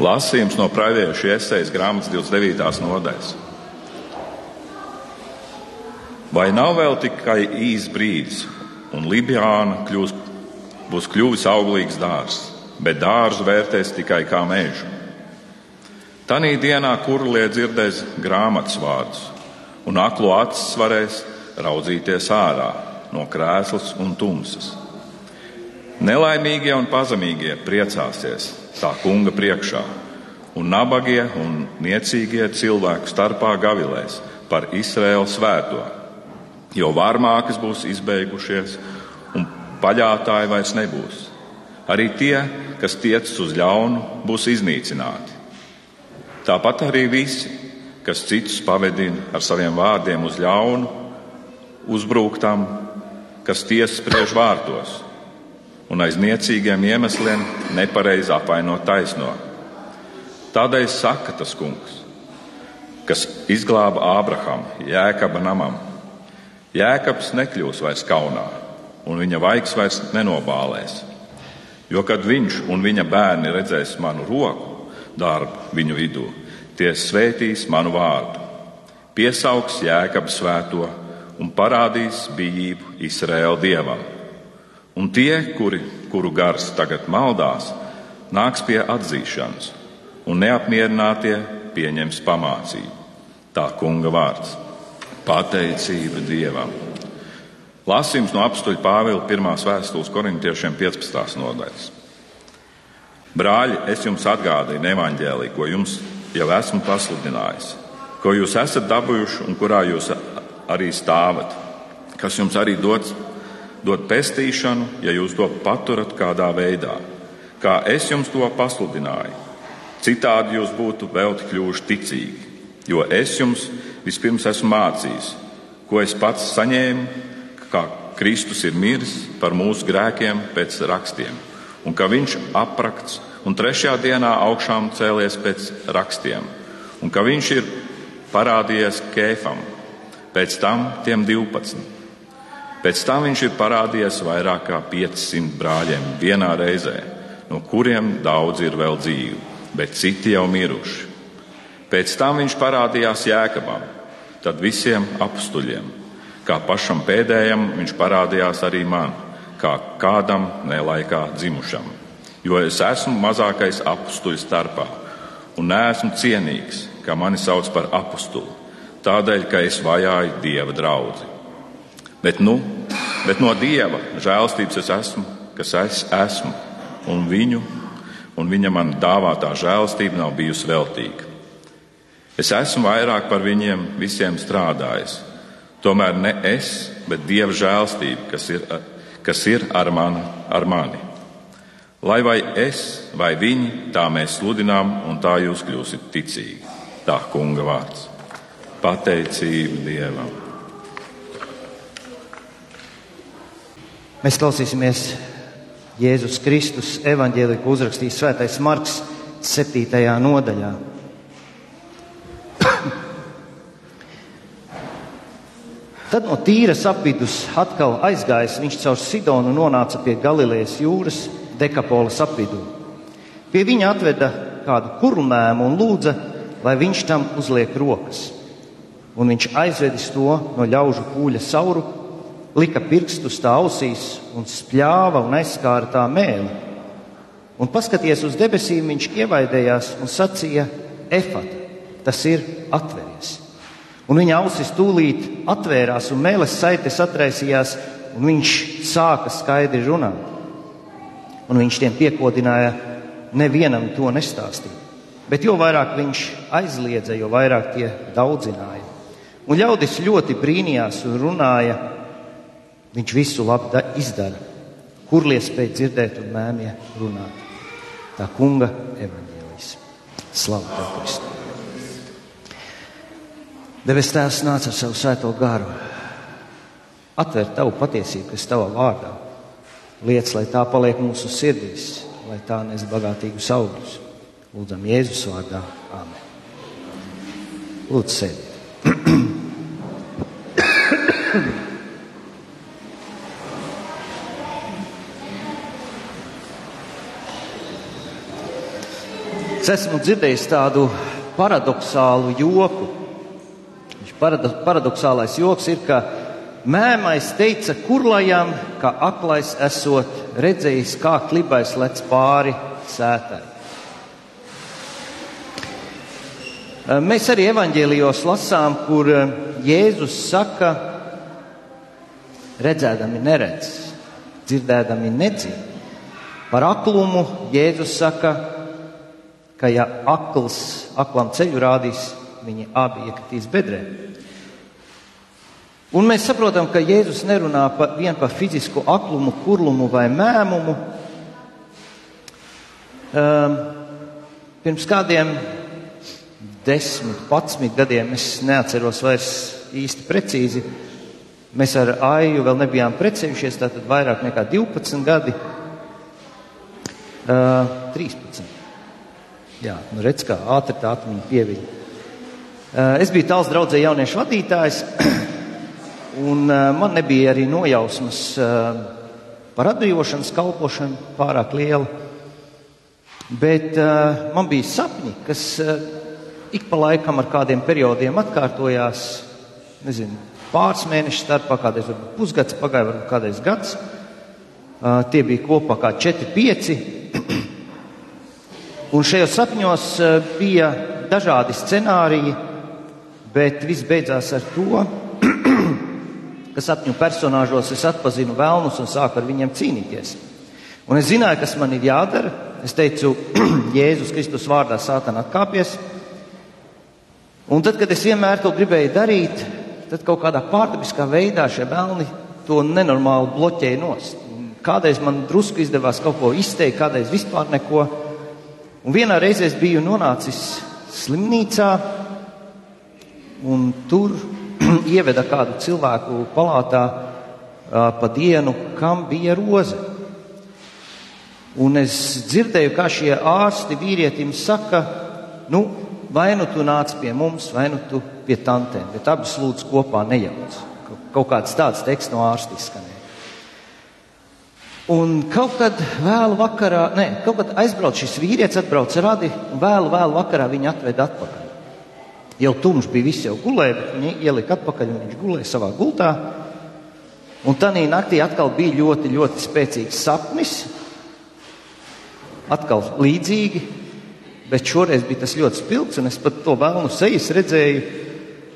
Lasījums no praviešu iesaistas grāmatas 29. nodaļas. Vai nav vēl tikai īsts brīdis, un Libijāna kļūs, būs kļuvis auglīgs dārzs, bet dārzu vērtēs tikai kā mežu? Tanī dienā kurlie dzirdēs grāmatas vārdus, un aklo acis varēs raudzīties ārā no krēslas un tumsas. Nelaimīgie un pazemīgie priecāsies tā kunga priekšā, un nabagie un niecīgie cilvēku starpā gavilēs par Izraēlu svēto, jo varmākas būs izbeigušies un paļātāji vairs nebūs. Arī tie, kas tiecas uz ļaunu, būs iznīcināti. Tāpat arī visi, kas citus pavedina ar saviem vārdiem uz ļaunu, uzbruktam, kas tiesas spriež vārtos un aiz niecīgiem iemesliem nepareizi apvainot taisno. Tādēļ saka tas kungs, kas izglāba Ābrahamu, Jēkaba namam. Jēkabs nekļūs vairs kaunā, un viņa vaigs vairs nenobālēs. Jo kad viņš un viņa bērni redzēs manu roku darbu viņu vidū, tie svētīs manu vārdu, piesaugs Jēkabu svēto un parādīs bijību Izraēla dievam. Un tie, kuri, kuru gars tagad maldās, nāks pie atzīšanas, un neapmierinātie pieņems pamācību. Tā kunga vārds - pateicība Dievam. Lasījums no apstuļa Pāvila 1. vēstules korintiešiem 15. nodaļas. Brāļi, es jums atgādīju nevaņģēlī, ko jums jau esmu pasludinājis, ko jūs esat dabūjuši un kurā jūs arī stāvat, kas jums arī dots dot pestīšanu, ja jūs to paturat kādā veidā, kā es jums to pasludināju. Citādi jūs būtu vēl kļuvuši ticīgi, jo es jums vispirms esmu mācījis, ko es pats saņēmu, kā Kristus ir miris par mūsu grēkiem pēc rakstiem, un ka viņš aprakts un trešajā dienā augšām cēlies pēc rakstiem, un ka viņš ir parādījies Kēfam, pēc tam tiem 12 Pēc tam viņš ir parādījies vairāk kā 500 brāļiem vienā reizē, no kuriem daudzi ir vēl dzīvi, bet citi jau miruši. Pēc tam viņš parādījās Jēkabam, tad visiem apstuļiem. Kā pašam pēdējam viņš parādījās arī man, kā kādam nelaikā dzimušam. Jo es esmu mazākais apstuļu starpā un neesmu cienīgs, kā mani sauc par apstuli, tādēļ, ka es vajāju dieva draugu. Bet, nu, bet no Dieva žēlstības es esmu, kas es esmu, un viņu, un viņa man dāvātā žēlstība nav bijusi veltīga. Es esmu vairāk par viņiem visiem strādājis. Tomēr ne es, bet Dieva žēlstība, kas ir, kas ir ar, mani, ar mani. Lai vai es, vai viņi, tā mēs sludinām, un tā jūs kļūsiet ticīgi. Tā kunga vārds. Pateicība Dievam! Mēs klausīsimies Jēzus Kristus evaņģēliku uzrakstījis Svētais Marks 7. nodaļā. Tad no tīras apvidus atkal aizgājis, viņš caur Sidonu nonāca pie Galilejas jūras, dekapolas apvidū. Pie viņa atveda kādu kurmēmu un lūdza, lai viņš tam uzliek rokas. Un viņš aizvedis to no ļaužu pūļa sauru lika pirkstus tā ausīs un spļāva un aizskāra tā mēli. Un paskaties uz debesīm, viņš ievaidējās un sacīja: Efata, tas ir atveries. Un viņa ausis tūlīt atvērās, un mēlis saites atraisījās, un viņš sāka skaidri runāt. Un viņš tiem piekodināja, nevienam to nestāstīt. Bet jo vairāk viņš aizliedza, jo vairāk tie daudzināja. Un ļaudis ļoti brīnījās un runāja, Viņš visu labi izdara. Kur lies spēj dzirdēt un mēmie runāt? Tā kunga evaņģēlijas. Slavu tev, Kristu! Debes Tēvs nāca ar savu svēto garu. Atver tavu patiesību, kas tavā vārdā. Liec, lai tā paliek mūsu sirdīs, lai tā nes bagātīgus augļus. Lūdzam Jēzus vārdā. Āmen. Lūdzu, sēdiet. Es esmu dzirdējis tādu paradoxālu joku. Viņš paradoxālais joks ir, ka mēmais teica kurlajam, ka aklais esot redzējis, kā klibais lec pāri sētai. Mēs arī evaņģēlijos lasām, kur Jēzus saka, redzēdami neredz, dzirdēdami nedzird. Par aklumu Jēzus saka, ka ja akls aklam ceļu rādīs, viņi abi iekritīs bedrē. Un mēs saprotam, ka Jēzus nerunā pa, vien par fizisku aklumu, kurlumu vai mēmumu. Um, pirms kādiem desmit, patsmit gadiem, es neatceros vairs īsti precīzi, mēs ar Aiju vēl nebijām precējušies, tātad vairāk nekā 12 gadi. Uh, 13. Jā, nu redz, kā ātri tā atmiņa pieviļ. Uh, es biju tāls draudzē jauniešu vadītājs, un uh, man nebija arī nojausmas uh, par atbrīvošanas kalpošanu pārāk liela. Bet man bija sapņi, kas ik pa laikam ar kādiem periodiem atkārtojās, nezinu, pāris mēnešu starpā, kādreiz varbūt pusgads, pagāja varbūt kādreiz gads. Tie bija kopā kā 4, 5. Un šajos sapņos uh, bija dažādi scenāriji, bet viss beidzās ar to, ka sapņu personāžos es atpazinu vēlnus un sāku ar viņiem cīnīties. Un es zināju, kas man ir jādara. Es teicu, Jēzus Kristus vārdā sātana atkāpies. Un tad, kad es vienmēr to gribēju darīt, tad kaut kādā pārdabiskā veidā šie vēlni to nenormāli bloķēja nost. Kādreiz man drusku izdevās kaut ko izteikt, kādreiz vispār neko. Un vienā reizē es biju nonācis slimnīcā, un tur ieveda kādu cilvēku palātā pa dienu, kam bija roze. Un es dzirdēju, kā šie ārsti vīrietim saka, nu, vai nu tu nāc pie mums, vai nu tu pie tantēm, bet abas lūdzu kopā nejauc. Kaut kāds tāds teksts no ārsta izskanēja. Un kaut kad vēlu vakarā, nē, kaut kad aizbrauc šis vīrietis, atbrauc radi, un vēlu, vēlu vakarā viņu atveda atpakaļ. Jau tumšs bija, viss jau gulēja, bet viņi ielika atpakaļ, un viņš gulēja savā gultā. Un tajā naktī atkal bija ļoti, ļoti spēcīgs sapnis, atkal līdzīgi, bet šoreiz bija tas ļoti spilgts, un es pat to vēlnu sejas redzēju.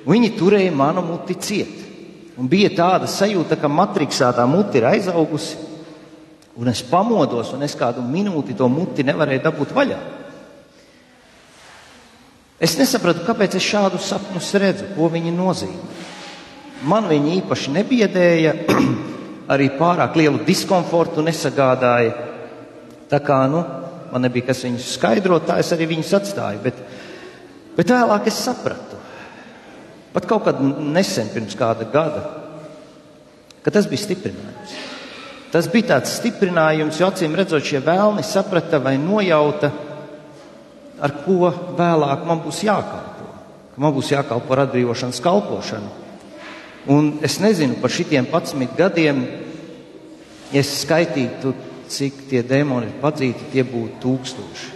Viņi turēja manu muti ciet. Un bija tāda sajūta, ka matriksā tā muti ir aizaugusi, un es pamodos, un es kādu minūti to muti nevarēju dabūt vaļā. Es nesapratu, kāpēc es šādu sapņus redzu, ko viņi nozīmē. Man viņi īpaši nebiedēja, arī pārāk lielu diskomfortu nesagādāja. Tā kā, nu, man nebija kas viņus skaidrot, tā es arī viņus atstāju. Bet, bet vēlāk es sapratu, pat kaut kad nesen, pirms kāda gada, ka tas bija stiprinājums. Tas bija tāds stiprinājums, jo acīm redzot, šie vēlni saprata vai nojauta, ar ko vēlāk man būs jākalpo. Ka man būs jākalpo ar atbrīvošanas kalpošanu. Un es nezinu par šitiem 11 gadiem, ja es skaitītu cik tie demoni ir padzīti, tie būtu tūkstoši.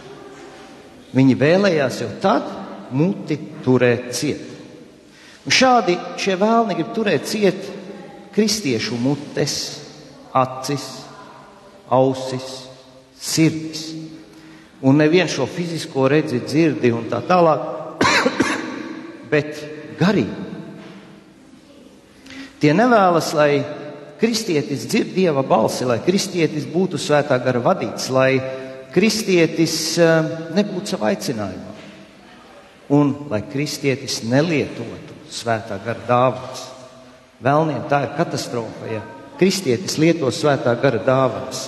Viņi vēlējās jau tad muti turēt ciet. Un šādi šie vēlni grib turēt ciet kristiešu mutes, acis, ausis, sirdis. Un nevienu šo fizisko redzi, dzirdi un tā tālāk, bet garīgi. Tie nevēlas, lai kristietis dzird dieva balsi, lai kristietis būtu svētā gara vadīts, lai kristietis eh, nebūtu savā aicinājumā un lai kristietis nelietotu svētā gara dāvanas. Vēlniem tā ir katastrofa, ja kristietis lieto svētā gara dāvanas.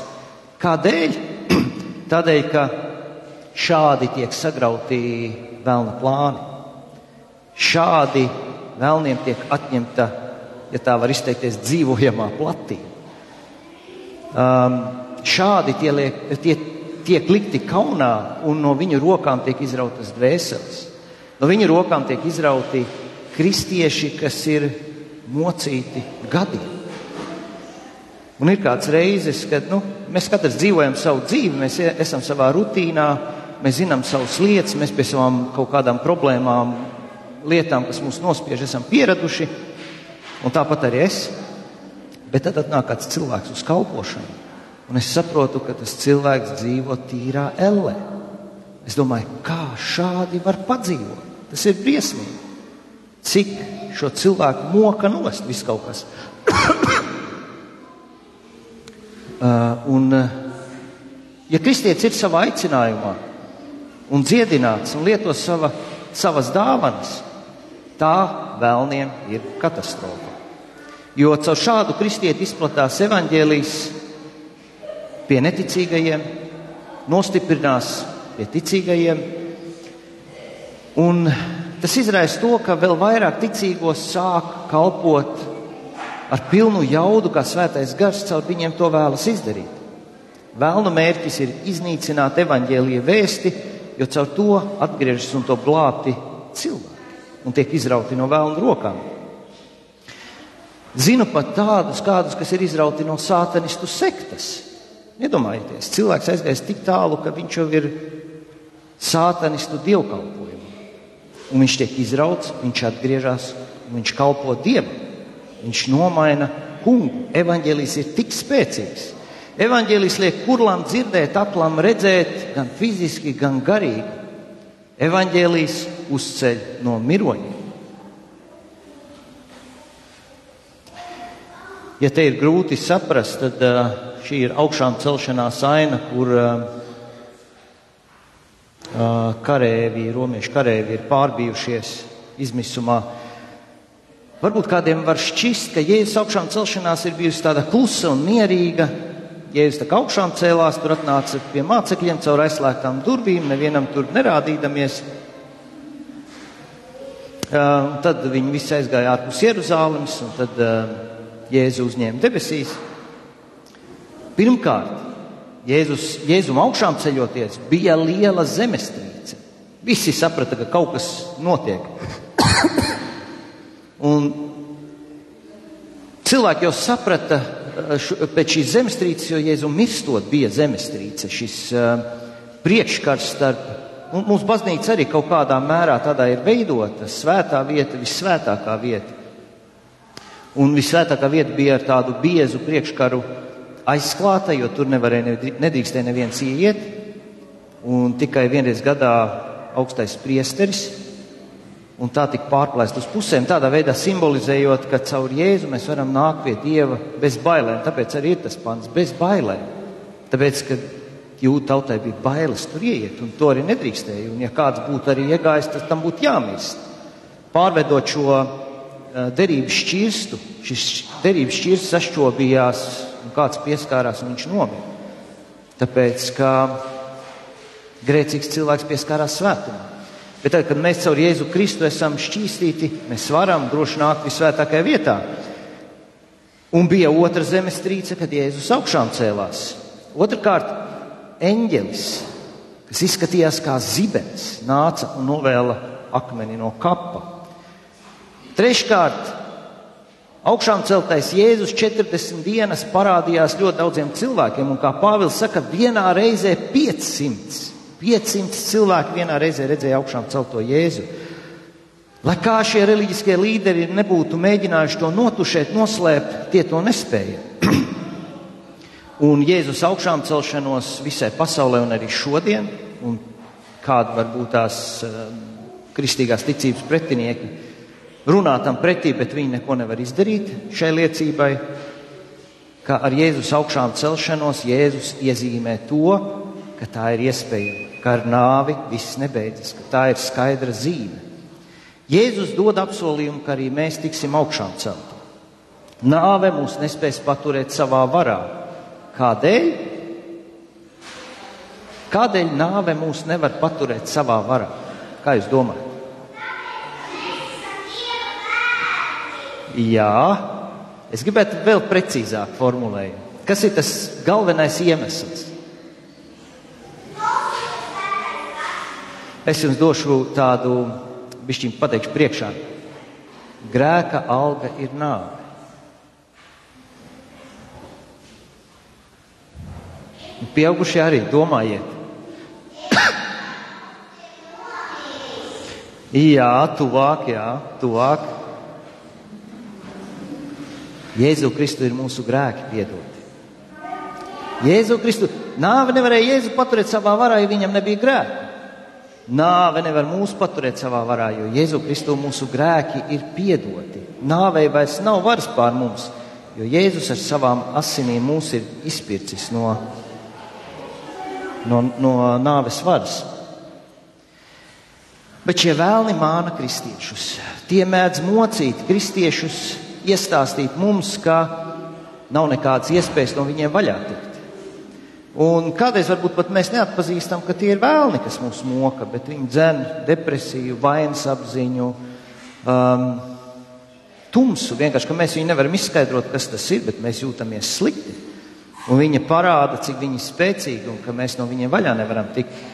Kādēļ? Tādēļ, ka šādi tiek sagrauti vēlna plāni. Šādi vēlniem tiek atņemta ja tā var izteikties, dzīvojamā platība. Um, šādi tie, liek, tie tiek likti kaunā, un no viņu rokām tiek izrautas dvēseles. No viņu rokām tiek izrauti kristieši, kas ir mocīti gadiem. Un ir kāds reizes, kad nu, mēs katrs dzīvojam savu dzīvi, mēs esam savā rutīnā, mēs zinām savas lietas, mēs pie savām kaut kādām problēmām, lietām, kas mūs nospiež, esam pieraduši, un tāpat arī es. Bet tad nāk kāds cilvēks uz kalpošanu, un es saprotu, ka tas cilvēks dzīvo tīrā ellē. Es domāju, kā šādi var padzīvot? Tas ir briesmīgi. Cik šo cilvēku moka nost viss kaut kas. uh, un, ja kristietis ir savā aicinājumā un dziedināts un lieto sava, savas dāvanas, tā vēlniem ir katastrofa. Jo caur šādu kristieti izplatās evaņģēlijas pie neticīgajiem, nostiprinās pie ticīgajiem. Un tas izraisa to, ka vēl vairāk ticīgos sāk kalpot ar pilnu jaudu, kā svētais gars caur viņiem to vēlas izdarīt. Vēlnu mērķis ir iznīcināt evaņģēlīja vēsti, jo caur to atgriežas un to glābti cilvēki un tiek izrauti no vēlnu rokām. Zinu pat tādus, kādus, kas ir izrauti no sātanistu sektas. Iedomājieties, cilvēks aizgājis tik tālu, ka viņš jau ir sātanistu dievkalpojumu. Un viņš tiek izrauts, viņš atgriežas, viņš kalpo dievam. Viņš nomaina kungu. Evangelijas ir tik spēcīgs. Evangelijas liek kurlam dzirdēt, aklam redzēt, gan fiziski, gan garīgi. Evangelijas uzceļ no miroņiem. Ja te ir grūti saprast, tad uh, šī ir augšām celšanās aina, kur uh, karēvi, romiešu karēvi ir pārbijušies izmisumā. Varbūt kādiem var šķist, ka Jēzus augšām celšanās ir bijusi tāda klusa un mierīga. Jēzus tā kā augšām cēlās, tur atnāca pie mācekļiem caur aizslēgtām durvīm, nevienam tur nerādīdamies. Uh, tad viņi visi aizgāja ārpus Jeruzālēmas, un tad uh, Jēzu uzņēma debesīs. Pirmkārt, Jēzus, Jēzum augšām ceļoties, bija liela zemestrīce. Visi saprata, ka kaut kas notiek. Un cilvēki jau saprata eh, pēc šīs zemestrīces, jo Jēzum mirstot bija zemestrīce, šis uh, priekškars starp. Mums baznīca arī kaut kādā mērā tādā ir veidota, svētā vieta, vissvētākā vieta. Un vissvētākā vieta bija ar tādu biezu priekškaru aizklāta, jo tur nevarēja, nedrīkstēja neviens ieiet. Un tikai vienreiz gadā augstais priesteris, un tā tika pārplēst uz pusēm, tādā veidā simbolizējot, ka caur Jēzu mēs varam nākt pie Dieva bez bailēm. Tāpēc arī ir tas pants bez bailēm. Tāpēc, ka jūtu tautai bija bailes tur ieiet, un to arī nedrīkstēja. Un ja kāds būtu arī iegājis, tad tam būtu jāmirst. Pārvedot šo uh, derības šķirstu, šis derības šķirsts sašķobījās un kāds pieskārās un viņš nomira. Tāpēc, ka grēcīgs cilvēks pieskārās svētumam. Bet tad, kad mēs caur Jēzu Kristu esam šķīstīti, mēs varam droši nākt visvētākajā vietā. Un bija otra zemestrīce, kad Jēzus augšām cēlās. Otrakārt, eņģelis, kas izskatījās kā zibens, nāca un novēla akmeni no kapa. Treškārt, Augšām celtais Jēzus 40 dienas parādījās ļoti daudziem cilvēkiem, un kā Pāvils saka, vienā reizē 500. 500 cilvēki vienā reizē redzēja augšām celto Jēzu. Lai kā šie reliģiskie līderi nebūtu mēģinājuši to notušēt, noslēpt, tie to nespēja. un Jēzus augšām celšanos visai pasaulē un arī šodien, un kāda var būt tās uh, kristīgās ticības pretinieki, runā tam pretī, bet viņi neko nevar izdarīt šai liecībai, ka ar Jēzus augšām celšanos Jēzus iezīmē to, ka tā ir iespējama, ka ar nāvi viss nebeidzas, ka tā ir skaidra zīme. Jēzus dod apsolījumu, ka arī mēs tiksim augšām celti. Nāve mūs nespēs paturēt savā varā. Kādēļ? Kādēļ nāve mūs nevar paturēt savā varā? Kā jūs domājat? Jā, es gribētu vēl precīzāk formulēt. Kas ir tas galvenais iemesls? Es jums došu tādu bišķiņu pateikšu priekšā. Grēka alga ir nāve. Pieaugušie arī domājiet. Jā, tuvāk, jā, tuvāk. Jēzu Kristu ir mūsu grēki piedoti. Jēzu Kristu nāve nevarēja Jēzu paturēt savā varā, ja viņam nebija grēki. Nāve nevar mūs paturēt savā varā, jo Jēzu Kristu mūsu grēki ir piedoti. Nāvei vairs nav varas pār mums, jo Jēzus ar savām asinīm mūs ir izpircis no, no, no nāves varas. Bet šie vēlni māna kristiešus. Tie mēdz mocīt kristiešus, iestāstīt mums, ka nav nekādas iespējas no viņiem vaļā tikt. Un kādreiz varbūt pat mēs neatpazīstam, ka tie ir vēlni, kas mūs moka, bet viņi dzen depresiju, vainas apziņu, um, tumsu. Vienkārši, ka mēs viņu nevaram izskaidrot, kas tas ir, bet mēs jūtamies slikti. Un viņa parāda, cik viņi ir spēcīgi un ka mēs no viņiem vaļā nevaram tikt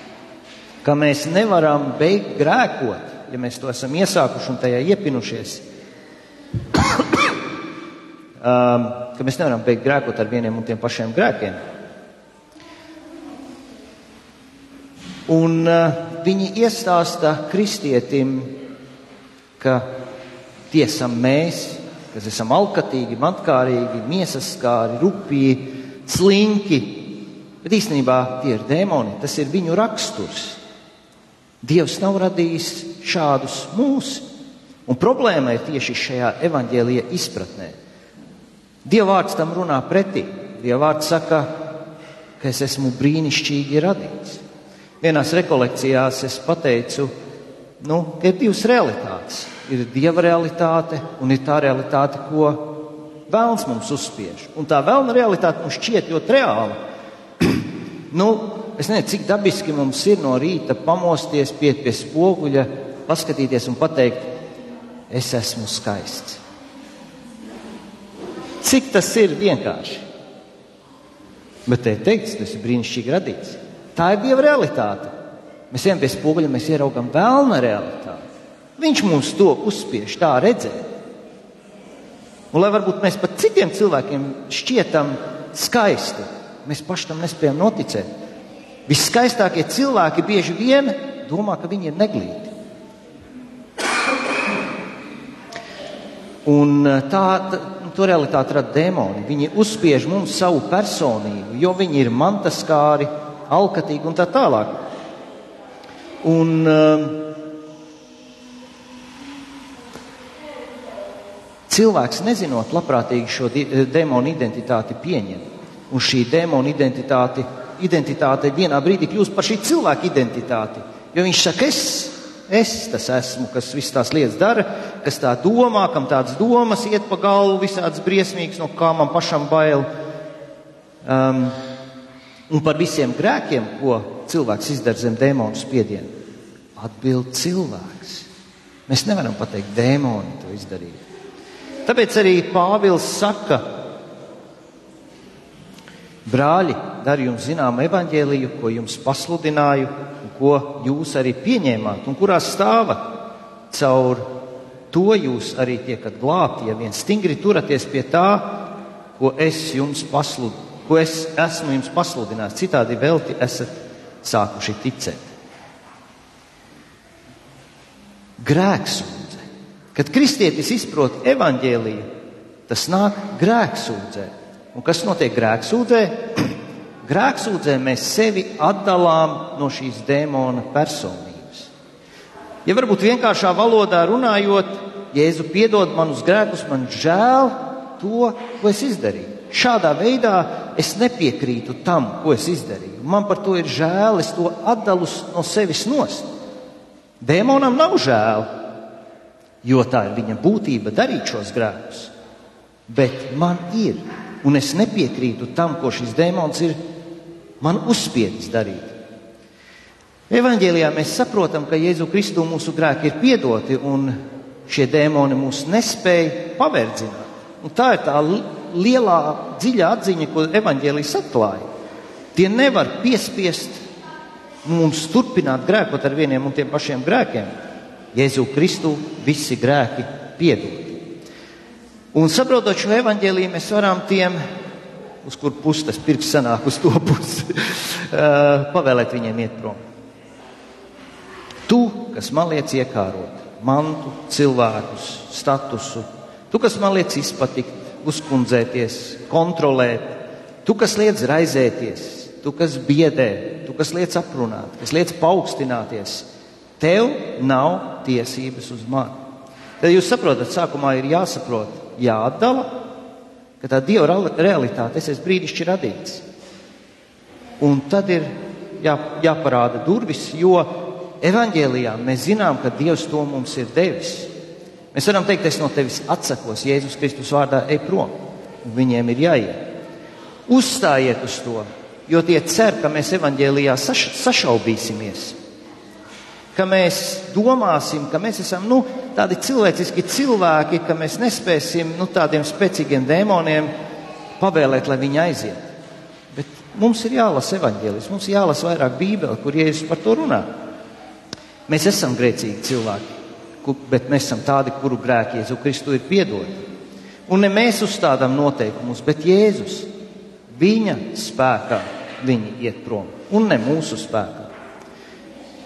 ka mēs nevaram beigt grēkot, ja mēs to esam iesākuši un tajā iepinušies. um, ka mēs nevaram beigt grēkot ar vieniem un tiem pašiem grēkiem. Un uh, viņi iestāsta kristietim, ka tie esam mēs, kas esam alkatīgi, matkārīgi, miesaskāri, rupji, slinki. Bet īstenībā tie ir dēmoni, tas ir viņu raksturs. Dievs nav radījis šādus mūs, un problēma ir tieši šajā evaņģēlīja izpratnē. Dievvvārds tam runā pretī. Dievvvārds saka, ka es esmu brīnišķīgi radīts. Vienās rekolekcijās es pateicu, nu, ka ir divas realitātes. Ir dieva realitāte un ir tā realitāte, ko vēlns mums uzspiež. Un tā vēlna realitāte mums šķiet ļoti reāla. nu, es nezinu, cik dabiski mums ir no rīta pamosties pie, pie spoguļa, paskatīties un pateikt, es esmu skaists. Cik tas ir vienkārši? Bet te ir teikts, tas ir brīnišķīgi radīts. Tā ir Dieva realitāte. Mēs ejam pie spoguļa, mēs ieraugām vēlna realitāti. Viņš mums to uzspiež, tā redzēt. Un lai varbūt mēs pat citiem cilvēkiem šķietam skaisti, mēs paši tam nespējam noticēt. Viskaistākie cilvēki bieži vien domā, ka viņi ir neglīti. Un eh, tā, tā to realitāte rada dēmoni. Viņi uzspiež mums savu personību, jo viņi ir mantaskāri, alkatīgi un tā tālāk. Un, uh, cilvēks, nezinot, labprātīgi šo dēmonu identitāti pieņem. Un šī dēmona identitāte identitāte vienā brīdī kļūst par šī cilvēka identitāti. Jo viņš saka, es, es tas esmu, kas visas tās lietas dara, kas tā domā, kam tādas domas iet pa galvu, visādas briesmīgas, no kā man pašam bail. Um, un par visiem grēkiem, ko cilvēks izdara zem dēmonu spiedienu, atbild cilvēks. Mēs nevaram pateikt, dēmoni to izdarīja. Tāpēc arī Pāvils saka, Brāļi, daru jums zinām evaņģēliju, ko jums pasludināju, un ko jūs arī pieņēmāt, un kurā stāva caur to jūs arī tiekat glābti, ja vien stingri turaties pie tā, ko es jums pasludinu, ko es esmu jums pasludinājis. Citādi velti esat sākuši ticēt. Grēksūdze. Kad kristietis izprot evaņģēliju, tas nāk grēksūdzē. Un kas notiek grēksūdzē? Grēksūdzē mēs sevi atdalām no šīs dēmona personības. Ja varbūt vienkāršā valodā runājot, Jēzu piedod manus grēkus, man žēl to, ko es izdarīju. Šādā veidā es nepiekrītu tam, ko es izdarīju. Man par to ir žēl, es to atdalu no sevis nost. Dēmonam nav žēl, jo tā ir viņa būtība darīt šos grēkus. Bet man ir un es nepiekrītu tam, ko šis dēmons ir man uzspiedis darīt. Evangelijā mēs saprotam, ka Jēzu Kristu mūsu grēki ir piedoti, un šie dēmoni mūs nespēja paverdzināt. Un tā ir tā lielā, dziļā atziņa, ko evanģēlijas atklāja. Tie nevar piespiest mums turpināt grēkot ar vieniem un tiem pašiem grēkiem. Jēzu Kristu visi grēki piedod. Un saprotot šo evaņģēlīju, mēs varam tiem, uz kur pusi tas pirks sanāk, uz to pusi, pavēlēt viņiem iet prom. Tu, kas man liec iekārot mantu, cilvēkus, statusu, tu, kas man liec izpatikt, uzkundzēties, kontrolēt, tu, kas liec raizēties, tu, kas biedē, tu, kas liec aprunāt, kas liec paaugstināties, tev nav tiesības uz mani. Tad jūs saprotat, sākumā ir jāsaprot, jāatdala, ka tā dieva realitāte, es esmu brīnišķīgi radīts. Un tad ir jā, jāparāda durvis, jo evanģēlijā mēs zinām, ka Dievs to mums ir devis. Mēs varam teikt, es no tevis atsakos, Jēzus Kristus vārdā, ej prom. Viņiem ir jāiet. Uzstājiet uz to, jo tie cer, ka mēs evanģēlijā saš, sašaubīsimies. Ka mēs domāsim, ka mēs esam nu, tādi cilvēciski cilvēki, ka mēs nespēsim nu, tādiem spēcīgiem dēmoniem pavēlēt, lai viņi aiziet. Bet mums ir jālasa evaņģēlis, mums jālasa vairāk bībeli, kur Jēzus par to runā. Mēs esam grēcīgi cilvēki, bet mēs esam tādi, kuru grēki Jēzu Kristu ir piedodi. Un ne mēs uzstādām noteikumus, bet Jēzus, viņa spēkā viņi iet prom, un ne mūsu spēkā.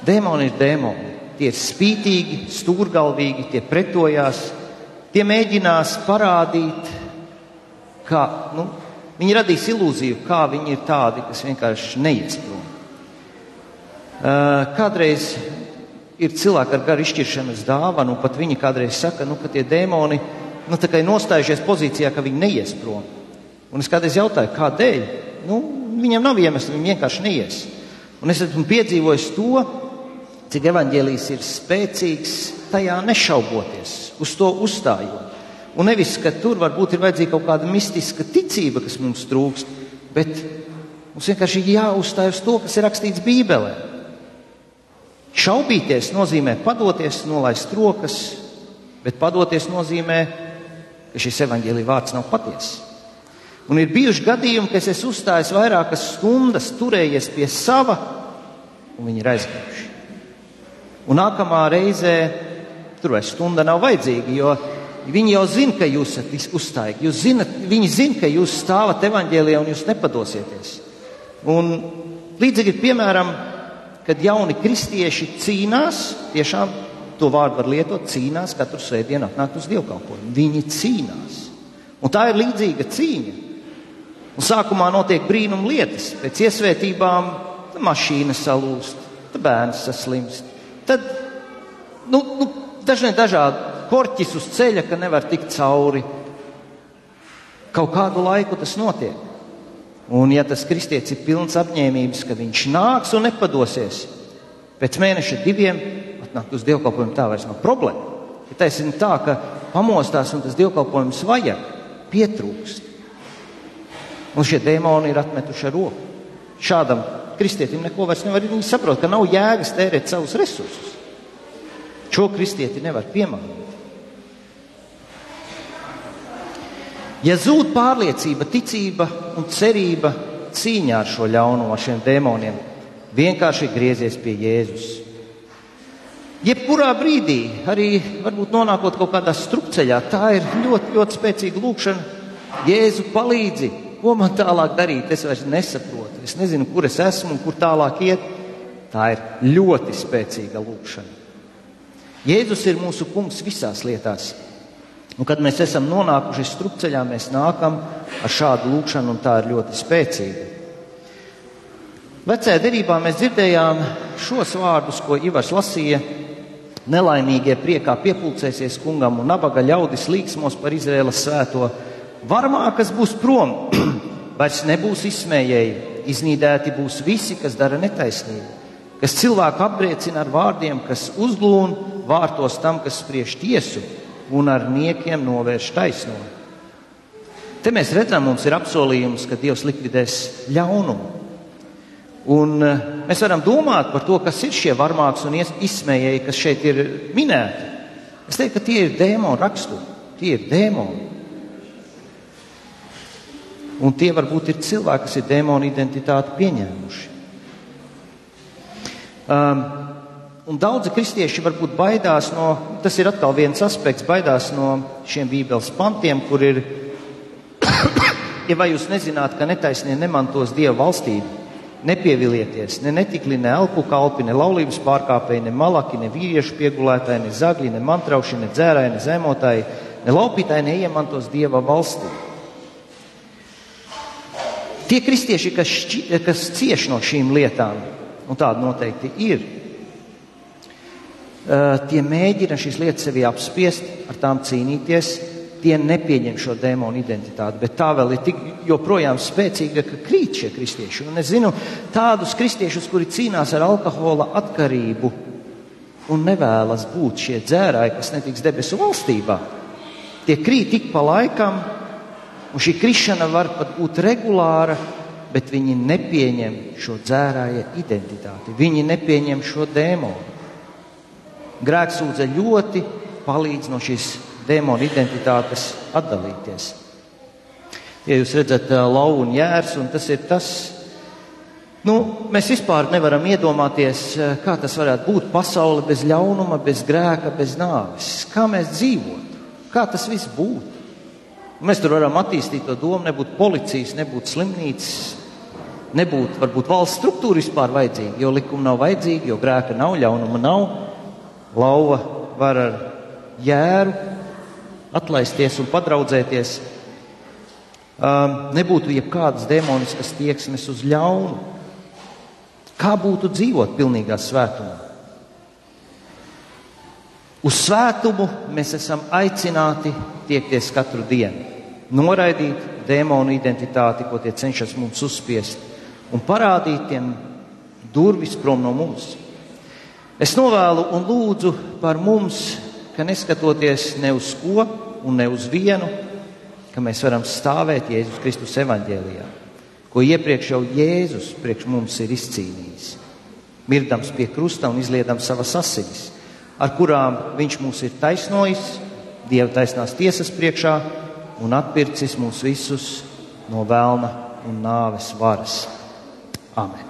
Dēmoni ir dēmoni. Tie ir spītīgi, stūrgalvīgi, tie pretojās, tie mēģinās parādīt, kā nu, viņi radīs ilūziju, kā viņi ir tādi, kas vienkārši neies prom. Kādreiz ir cilvēki ar garu izšķiršanas dāvanu, un pat viņi kādreiz saka, nu, ka tie dēmoni nu, ir nostājušies pozīcijā, ka viņi neies prom. Un es kādreiz jautāju, kādēļ? Nu, viņam nav iemesls, viņi vienkārši neies. Un es esmu piedzīvojis to, cik evaņģēlijs ir spēcīgs, tajā nešauboties, uz to uzstājot. Un nevis, ka tur varbūt ir vajadzīga kaut kāda mistiska ticība, kas mums trūkst, bet mums vienkārši jāuzstāj uz to, kas ir rakstīts Bībelē. Šaubīties nozīmē padoties, nolaist rokas, bet padoties nozīmē, ka šis evaņģēlīja vārds nav patiess. Un ir bijuši gadījumi, kad es esmu uzstājis vairākas stundas, turējies pie sava, un viņi ir aizgājuši. Un nākamā reizē tur vairs stunda nav vajadzīga, jo viņi jau zina, ka jūs esat uzstājīgi. Jūs zinat, viņi zina, ka jūs stāvat evaņģēlijā un jūs nepadosieties. Un līdzīgi ir piemēram, kad jauni kristieši cīnās, tiešām to vārdu var lietot, cīnās katru svētdienu atnākt uz dievkalpojumu. Viņi cīnās. Un tā ir līdzīga cīņa. Un sākumā notiek brīnum lietas, pēc iesvētībām mašīna salūst, bērns saslimst, tad nu, nu, dažne dažādi korķis uz ceļa, ka nevar tikt cauri. Kaut kādu laiku tas notiek. Un, ja tas kristietis ir pilns apņēmības, ka viņš nāks un nepadosies, pēc mēneša diviem atnākt uz dievkalpojumu, tā vairs nav problēma. Ja taisnība tā, ka pamostās un tas dievkalpojums vajag, pietrūkst. Un šie dēmoni ir atmetuši ar roku. Šādam kristietim neko vairs nevar. Viņi saprot, ka nav jēgas tērēt savus resursus. Šo kristieti nevar piemānīt. Ja zūd pārliecība, ticība un cerība cīņā ar šo ļaunumu, ar šiem dēmoniem, vienkārši griezies pie Jēzus. Jebkurā brīdī, arī varbūt nonākot kaut kādā strupceļā, tā ir ļoti, ļoti spēcīga lūkšana. Jēzu palīdzi, ko man tālāk darīt? Es vairs nesaprotu. Es nezinu, kur es esmu un kur tālāk iet. Tā ir ļoti spēcīga lūkšana. Jēzus ir mūsu kungs visās lietās. Un, kad mēs esam nonākuši strupceļā, mēs nākam ar šādu lūkšanu, un tā ir ļoti spēcīga. Vecajā derībā mēs dzirdējām šos vārdus, ko Ivars lasīja. Nelaimīgie priekā piepulcēsies kungam un nabaga ļaudis līksmos par Izraēlas svēto. Varmā, kas būs prom, vairs nebūs izsmējēji, iznīdēti būs visi, kas dara netaisnību, kas cilvēku apbriecina ar vārdiem, kas uzglūn vārtos tam, kas spriež tiesu un ar niekiem novērš taisnumu. Te mēs redzam, mums ir apsolījums, ka Dievs likvidēs ļaunumu. Un eh, mēs varam domāt par to, kas ir šie varmāks un izsmējēji, kas šeit ir minēti. Es teiktu, ka tie ir dēmoni raksturi, tie ir dēmoni. Un tie varbūt ir cilvēki, kas ir dēmonu identitāti pieņēmuši. Um, Un daudzi kristieši varbūt baidās no, tas ir atkal viens aspekts, baidās no šiem bībeles pantiem, kur ir, ja vai jūs nezināt, ka netaisnie nemantos Dieva valstību, Nepievilieties, ne netikli, ne elpu kalpi, ne laulības pārkāpēji, ne malaki, ne vīriešu piegulētāji, ne zagļi, ne mantrauši, ne dzērāji, ne zemotāji, ne laupītāji neiemantos dieva valstī. Tie kristieši, kas, šķi, kas cieš no šīm lietām, un tādi noteikti ir, tie mēģina šīs lietas sevi apspiest, ar tām cīnīties, tie nepieņem šo dēmonu identitāti, bet tā vēl ir tik joprojām spēcīga, ka krīt šie kristieši. Un es zinu tādus kristiešus, kuri cīnās ar alkohola atkarību un nevēlas būt šie dzērāji, kas netiks debesu valstībā. Tie krīt tik pa laikam, un šī krišana var pat būt regulāra, bet viņi nepieņem šo dzērāja identitāti. Viņi nepieņem šo dēmonu. Grēksūdze ļoti palīdz no šīs dēmona identitātes atdalīties. Ja jūs redzat lauku un jērs, un tas ir tas, nu, mēs vispār nevaram iedomāties, kā tas varētu būt pasaule bez ļaunuma, bez grēka, bez nāves. Kā mēs dzīvotu, kā tas viss būtu. Mēs tur varam attīstīt to domu, nebūtu policijas, nebūtu slimnīcas, nebūtu varbūt valsts struktūra vispār vajadzīga, jo likuma nav vajadzīga, jo grēka nav, ļaunuma nav. Lauva var ar jēru atlaisties un padraudzēties, um, nebūtu jebkādas demoniskas tieksmes uz ļaunu. Kā būtu dzīvot pilnīgā svētumā? Uz svētumu mēs esam aicināti tiekties katru dienu, noraidīt demonu identitāti, ko tie cenšas mums uzspiest, un parādīt tiem durvis prom no mums. Es novēlu un lūdzu par mums ka neskatoties ne uz ko un ne uz vienu, ka mēs varam stāvēt Jēzus Kristus evaņģēlijā, ko iepriekš jau Jēzus priekš mums ir izcīnījis. Mirdams pie krusta un izliedams savas asinis, ar kurām viņš mūs ir taisnojis, Dieva taisnās tiesas priekšā un atpircis mūs visus no vēlna un nāves varas. Amen!